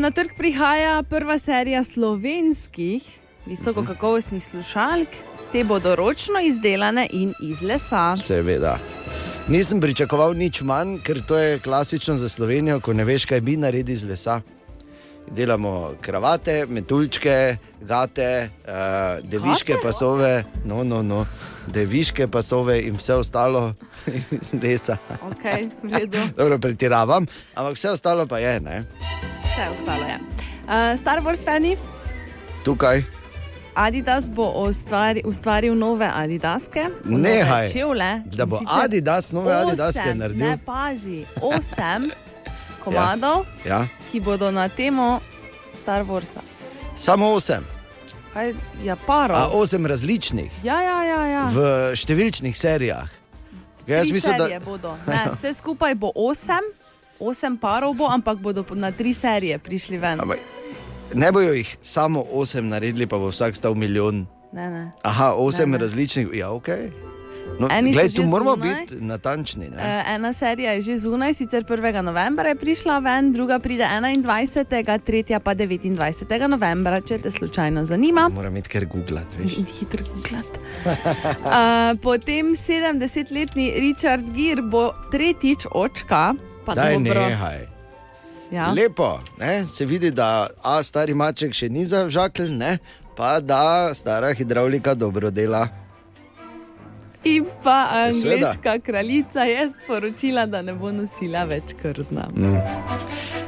Na trg prihaja prva serija slovenskih visokokakovostnih slušalk. Te bodo ročno izdelane in iz lesa. Seveda. Nisem pričakoval nič manj, ker to je klasično za Slovenijo, ko ne veš, kaj bi naredi iz lesa. Delamo kravate, metuljčke, gate, uh, deviške Gate? pasove, no, no, no, deviške pasove in vse ostalo iz lesa. Okay. Dobro, pretiravam, ampak vse ostalo pa je, ne? Vse ostalo je. Uh, Star Wars fani, Tukaj. Adidas bo ustvari, ustvaril nove Adidaske. Nove čevlje. da bo Adidas nove Adidaske osem, naredil. Ne, pazi, osem komadov, Ja. ki bodo na temo Star Warsa. Samo osem, Kaj je paro? a osem različnih Ja, ja, ja. ja. v številčnih serijah. Jaz Tri mislim, da bodo. Ne, vse skupaj bo osem, osem parov bo, ampak bodo na tri serije prišli ven. Ampak ne bojo jih samo osem naredili, pa bo vsak stal milijon. Ne, ne. Aha, osem Ne, ne. različnih, ja, ok. No, Eni glej, tu moramo zunaj. biti natančni. Ne? Eh, Ena serija je že zunaj, sicer 1. novembra je prišla ven, druga pride 21., tretja pa 29. novembra, če te slučajno zanima. Moram imeti kar googlati. hitro googlati. Uh, potem 70-letni Richard Gere bo tretjič očka. Pa Daj dobro. nehaj. Ja. Lepo, ne? se vidi, da a, stari maček še ni zažakl, ne? pa da stara hidravlika dobro dela. In pa Ja, seveda. angliška kraljica je sporočila, da ne bo nosila več krzna. Mm.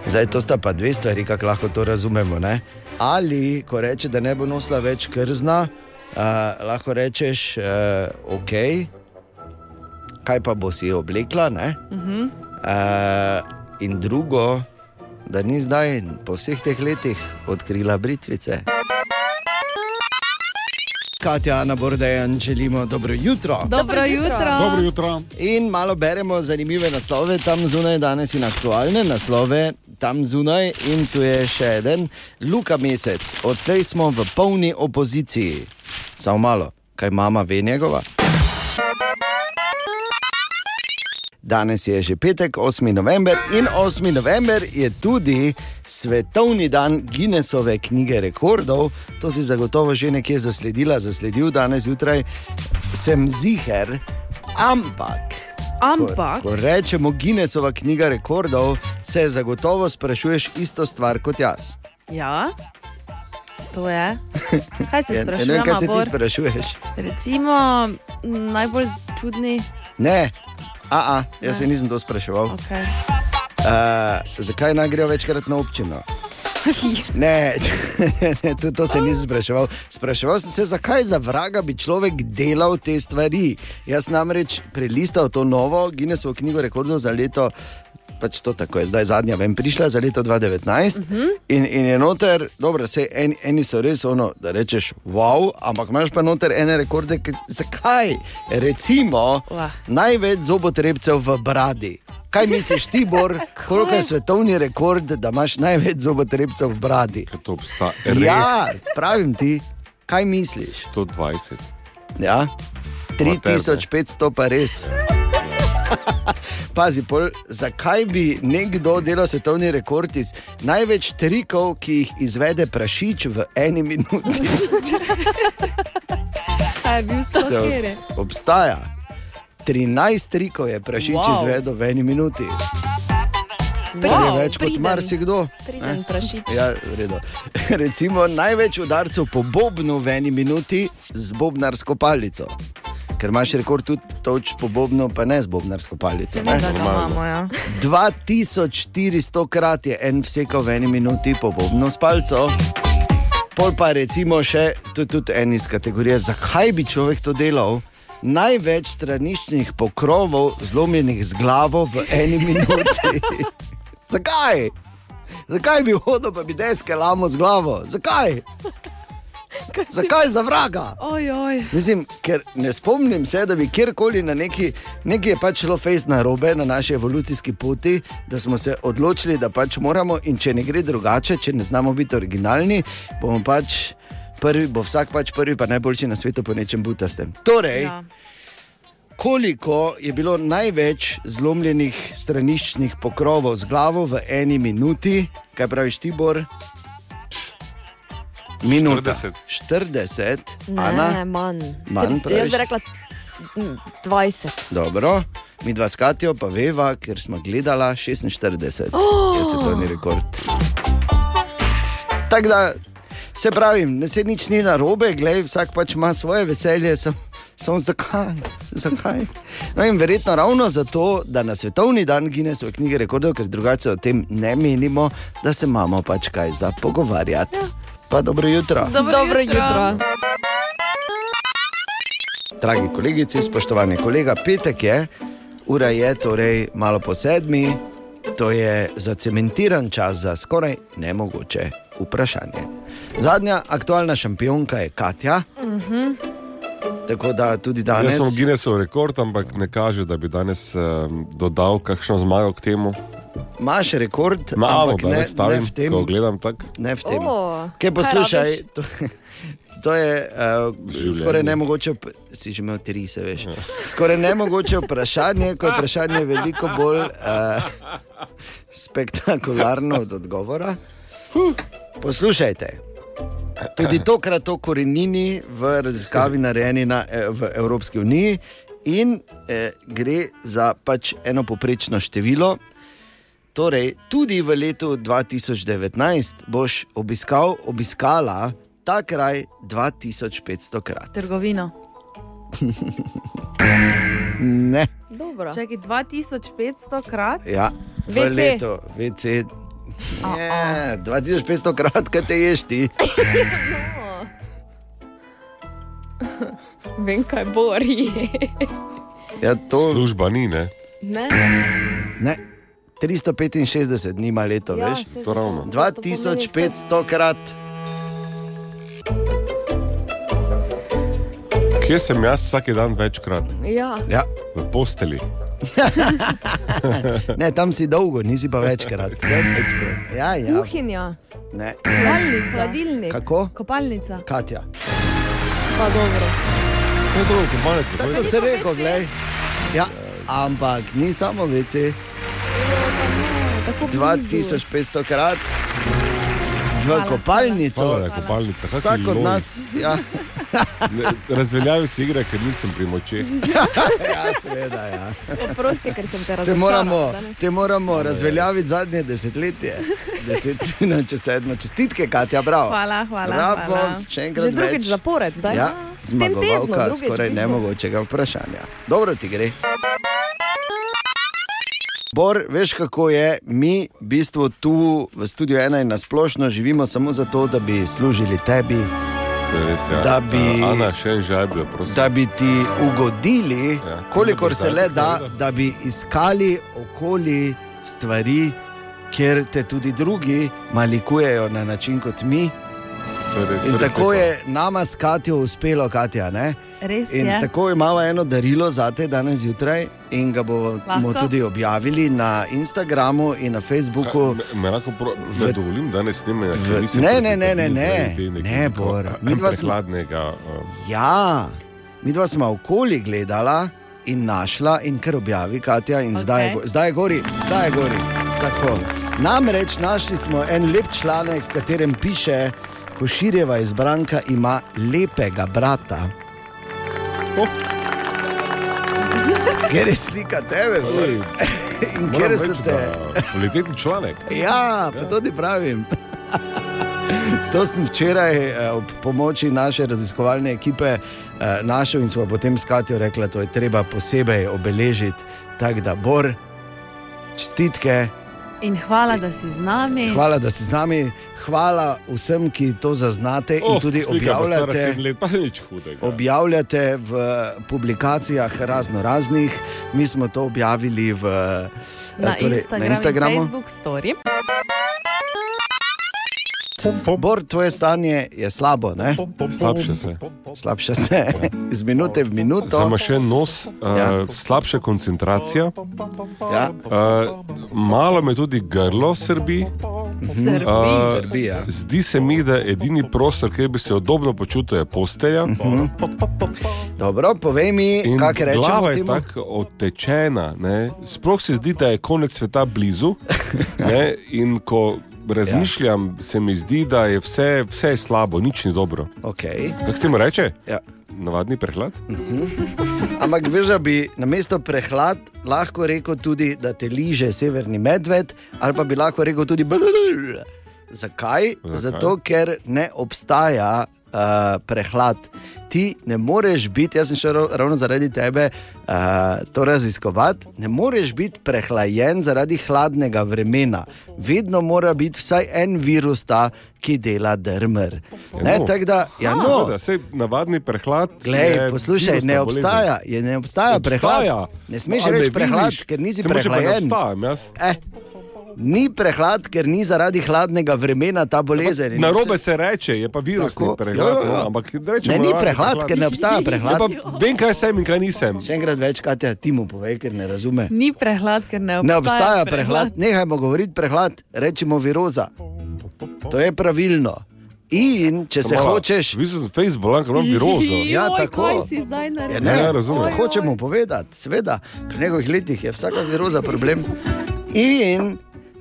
Zdaj, to sta pa dve stvari, kako lahko to razumemo. Ne? Ali, ko reče, da ne bo nosila več krzna, uh, lahko rečeš, uh, ok, kaj pa bo si oblekla. ne? Mhm. Uh, in drugo, da ni zdaj, po vseh teh letih, odkrila britvice. Katja, na Bordejan želimo dobro jutro. Dobro jutro. Dobro jutro. In malo beremo zanimive naslove tam zunaj, danes in aktualne naslove tam zunaj. In tu je še en, Luka Mesec, odslej smo v polni opoziciji. Samo malo, kaj mama ve njegova. Danes je že petek, 8. november in 8. november je tudi svetovni dan Guinnessove knjige rekordov. To si zagotovo že nekje zasledila, zasledil danes zjutraj, sem ziger, ampak. Ampak? Ko, ko rečemo Guinnessova knjiga rekordov, se zagotovo sprašuješ isto stvar kot jaz. Ja, to je. Kaj se Ja, ne sprašuješ? vem, kaj se ti sprašuješ. Recimo, najbolj čudni. Ne, a, a jaz se nisem to spraševal. Okay. Uh, zakaj naj grejo večkrat na občino? Ne, to, to se nisem spraševal. Spraševal sem se, zakaj za vraga bi človek delal te stvari. Jaz namreč prelistal to novo Guinnessovo knjigo rekordov za leto. Pač to tako je, zdaj zadnja vem, prišla za leto 2019 uh -huh. in, in je noter, dobro, se en, eni so res ono, da rečeš, wow, ampak imaš pa noter ene rekorde, ki, zakaj? Recimo, Vah. največ zobotrebcev v bradi. Kaj misliš, Tibor, koliko je svetovni rekord, da imaš največ zobotrebcev v bradi? To obstaja. Ja, pravim ti, kaj misliš? 120. Ja, 3500 pa res. Pazi, pol, zakaj bi nekdo delal svetovni rekord iz največ trikov, ki jih izvede prašič v eni minuti? A je bil sploh Ja? Obstaja. 13 trikov je prašič Wow. wow. izvedel v eni minuti. Kar je več kot priden. marsikdo. Priden prašič. Ja, v redu. Recimo največ udarcev po bobnu v eni minuti z bobnarsko palico. Ker imaš rekord tudi toč po bobnu, pa ne z bobnarsko palico. ne? Ga imamo, ja. 2400 krat je en vsekal v eni minuti po bobnu s palco. Pol pa recimo še, to je tudi en iz kategorije, zakaj bi človek to delal? Največ straniščnih pokrovov zlomljenih z glavo v eni minuti. zakaj? Zakaj bi hodil, pa bi deske lamo z glavo? Zakaj? Zakaj za vraga? Oj, oj. Mislim, ker ne spomnim se, da bi kjerkoli na neki, neki je pač šlo fejs na robe na naši evolucijski poti, da smo se odločili, da pač moramo in če ne gre drugače, če ne znamo biti originalni, bomo pač prvi, bo vsak pač prvi, pa najboljši na svetu po nečem butastem. Torej, ja. koliko je bilo največ zlomljenih straniščnih pokrovov z glavo v eni minuti, kaj praviš Tibor? Minuta. 40. 40, Ne, Ana. manj. Manj, Tri- Jaz praviš? bi rekla mm, 20. Dobro, mi dva skatijo, pa veva, ker smo gledala 46, Oh! je svetovni rekord. Tako da, se pravi, ne se nič ni na robe, glej, vsak pač ima svoje veselje, samo sam zakaj? zakaj? No in verjetno ravno zato, da na svetovni dan Guinnessove knjige rekordov, ker drugače o tem ne menimo, da se imamo pač kaj za pogovarjati. Pa dobro jutro. Dobro, Dobro jutro. jutro. Dragi kolegici, spoštovani kolega, petek je, ura je torej malo po sedmi, to je zacementiran čas za skoraj nemogoče vprašanje. Zadnja aktualna šampionka je Katja, Mhm. tako da tudi Jaz danes. sem Guinnessov rekord, ampak ne kaže, da bi danes um, dodal kakšno zmago k temu. Imaš rekord, Malo, ampak ne, ne ne stavim, v tem. ko gledam tako. Ne v tem. O, Kaj kaj poslušaj, rabiš? to, to je uh, Življenje. skoraj nemogoče, si že imel tri, se veš. Skoraj nemogoče vprašanje, ko je vprašanje veliko bolj uh, spektakularno od odgovora. Poslušajte. Tudi tokrat to korenini v raziskavi narejeni na, eh, v Evropski uniji in eh, gre za pač eno poprečno število. Torej, tudi v letu 2019 boš obiskal, obiskala ta kraj 2500 krat. Trgovino. Ne, Dobro. Čakaj, 2500 krat? ja, v WC. letu, VC. Ne, 2500 krat, kaj te ješ ti. Vem, kaj bori. Ja, to... Služba ni, ne? ne? Ne. 365 dni ima leto, Ja, veš? saj To ravno. to- to pomeni 2500 krat. Kje sem jaz vsak dan večkrat? Ja. Ja. V posteli. Ne, tam si dolgo, nisi pa večkrat. Večkrat. Ja, ja. Kuhinja, Ne. Kopalnica. hladilnik. Kako? Kopalnica. Katja. Pa dobro. To je dobro, kopalnica. Tako se rekel, gledaj. Ja, ampak ni samo VC. 2500 krat v Hvala, kopalnico. Hvala, kopalnica. Vsak od nas. Ja. Razveljavil si igre, ker nisem pri moči. ja, seveda. Ja. Oprosti, ker sem te Te razočarala. moramo, te moramo razveljaviti zadnje desetletje. Deset minut, če sedmo. Čestitke, Katja, bravo. Hvala, hvala, Bravo, hvala. še enkrat Že drugič več. zapored, zdaj. Ja, tem tednu, zmagovalka drugič, skoraj nemogočega vprašanja. Dobro ti gre. Bor, veš kako je, mi v bistvu tu v studiu ena in nasplošno živimo samo zato, da bi služili tebi, res, ja. Da bi- Ana, prosim. da bi ti ugodili, Ja, kolikor se le da, da bi iskali okoli stvari, kjer te tudi drugi malikujejo na način kot mi. Res, In tako je nama s Katijo uspelo, Katja. Ne? Res In je. tako imamo eno darilo za te danes zjutraj in ga bomo Lahko? tudi objavili na Instagramu in na Facebooku. Ka- Me, me lahko pro, V- ne dovolim danes snimanja, v- ker nisem ne, ne, ne, ne, ne. Ne, Bor, eh, midva smo- Prehladnega. Um, Ja, mi dva smo okoli gledala in našla, in kar objavi Katja, in okay. zdaj, je, go- zdaj je gori, zdaj je gori. Tako. Namreč našli smo en lep članek, v katerem piše, Koširjeva izbranka ima lepega brata. Ker je slika tebe. In ker so te. da Kvalitetni članek. Ja, pa to ti pravim. To sem včeraj eh, ob pomoči naše raziskovalne ekipe eh, našel in smo potem s Katijo rekli, da je treba posebej obeležiti. Tako da, Bor, čestitke, In hvala, da si z nami. hvala, da si z nami, hvala vsem, ki to zaznate in Oh, tudi slika objavljate. let, objavljate v publikacijah razno raznih. Mi smo to objavili v, Na, eh, torej, Instagram na Instagramu. in Facebook story. Bor, tvoje stanje je slabo, ne? Slabše se. Slabše se, iz minute v minuto. Zamašen nos, uh, Ja. slabša koncentracija. Ja. Uh, malo me tudi grlo srbi. Srbi. Uh, Srbi, ja. Zdi se mi, da je edini prostor, kjer bi se udobno počutil, je postelja. Dobro, povej mi, kaj rečemo glava je temu? tako otečena, ne? sploh se zdi, da je konec sveta blizu. Ne? In ko razmišljam, se mi zdi, da je vse, vse je slabo, nič ni dobro. Okay. Kako se mu reče? Ja. Navadni prehlad? Ampak veš, da bi na mesto prehlad lahko rekel tudi, da te liže severni medved, ali pa bi lahko rekel tudi brrrr. Zakaj? Zakaj? Zato, ker ne obstaja uh, prehlad. Ti ne moreš biti, jaz sem šel rav- ravno zaradi tebe uh, to raziskovati, ne moreš biti prehlajen zaradi hladnega vremena. Vedno mora biti vsaj en virus ta, ki dela drmer. Ne, no. tako da, ja, no, seveda, sej navadni prehlad. Glej, poslušaj, ne obstaja, je, ne obstaja, Obstaja. prehlad. Ne smeš reči prehlad, ker nisi pa ne prehlajen. obstajam jaz. Eh, ni prehlad, ker ni zaradi hladnega vremena ta bolezen. In Na robe se reče, je pa Tako, prehlad. ja, ja, ja. no, Ampak rečemo, Ne, ni navadni prehlad, ker ne obstaja prehlad. Ja, pa vem, kaj sem in kaj nisem. Še enkrat več, kaj ti Timo pove, ker ne razume. Ni prehlad, ker ne obstaja, Ne obstaja prehlad, nehajmo govoriti prehlad, rečemo viroza. To je pravilno. In če se Samo, hočeš. Vi ste Facebook, lahko imam virozo. Ja, Joj, tako. kaj si zdaj Ja, naredil? ne, Ja, razumem. hočemo povedati, seveda, pri njegovih letih je vsaka viroza problem. In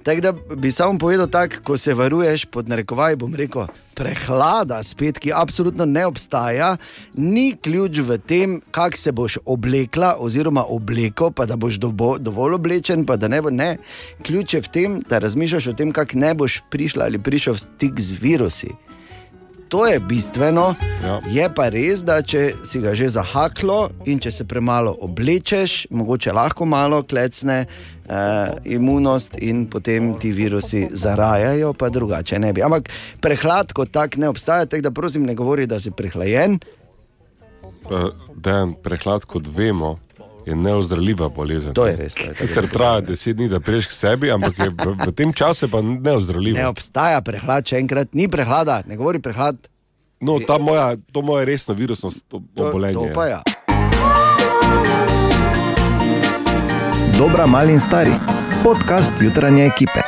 tako da bi samo povedal tako, ko se varuješ pod narekovaj, bom rekel, prehlada spet, ki absolutno ne obstaja, ni ključ v tem, kako se boš oblekla oziroma obleko, pa da boš dobo, dovolj oblečen, pa da ne bo ne. Ključ je v tem, da razmišljaš o tem, kako ne boš prišla ali prišel v stik z virusi. To je bistveno. Ja. Je pa res, da če si ga že zahaklo in če se premalo oblečeš, mogoče lahko malo klecne uh, imunost in potem ti virusi zarajajo, pa drugače ne bi. Ampak prehlad kot tak ne obstaja, tako da prosim, ne govori, da si prehlajen. Uh, Dan, prehlad, kot vemo, je neozdravljiva bolezen. To je res, to je. Sicer traja deset dni, da priješ k sebi, ampak je v, v tem času je pa neozdravljivo. Ne obstaja prehlad, še enkrat ni prehlada, ne govori prehlad. No, ta moja, to moje resno virusno s- To, obolenje. to pa ja. Dobra, mali in stari. Podcast jutranje ekipe.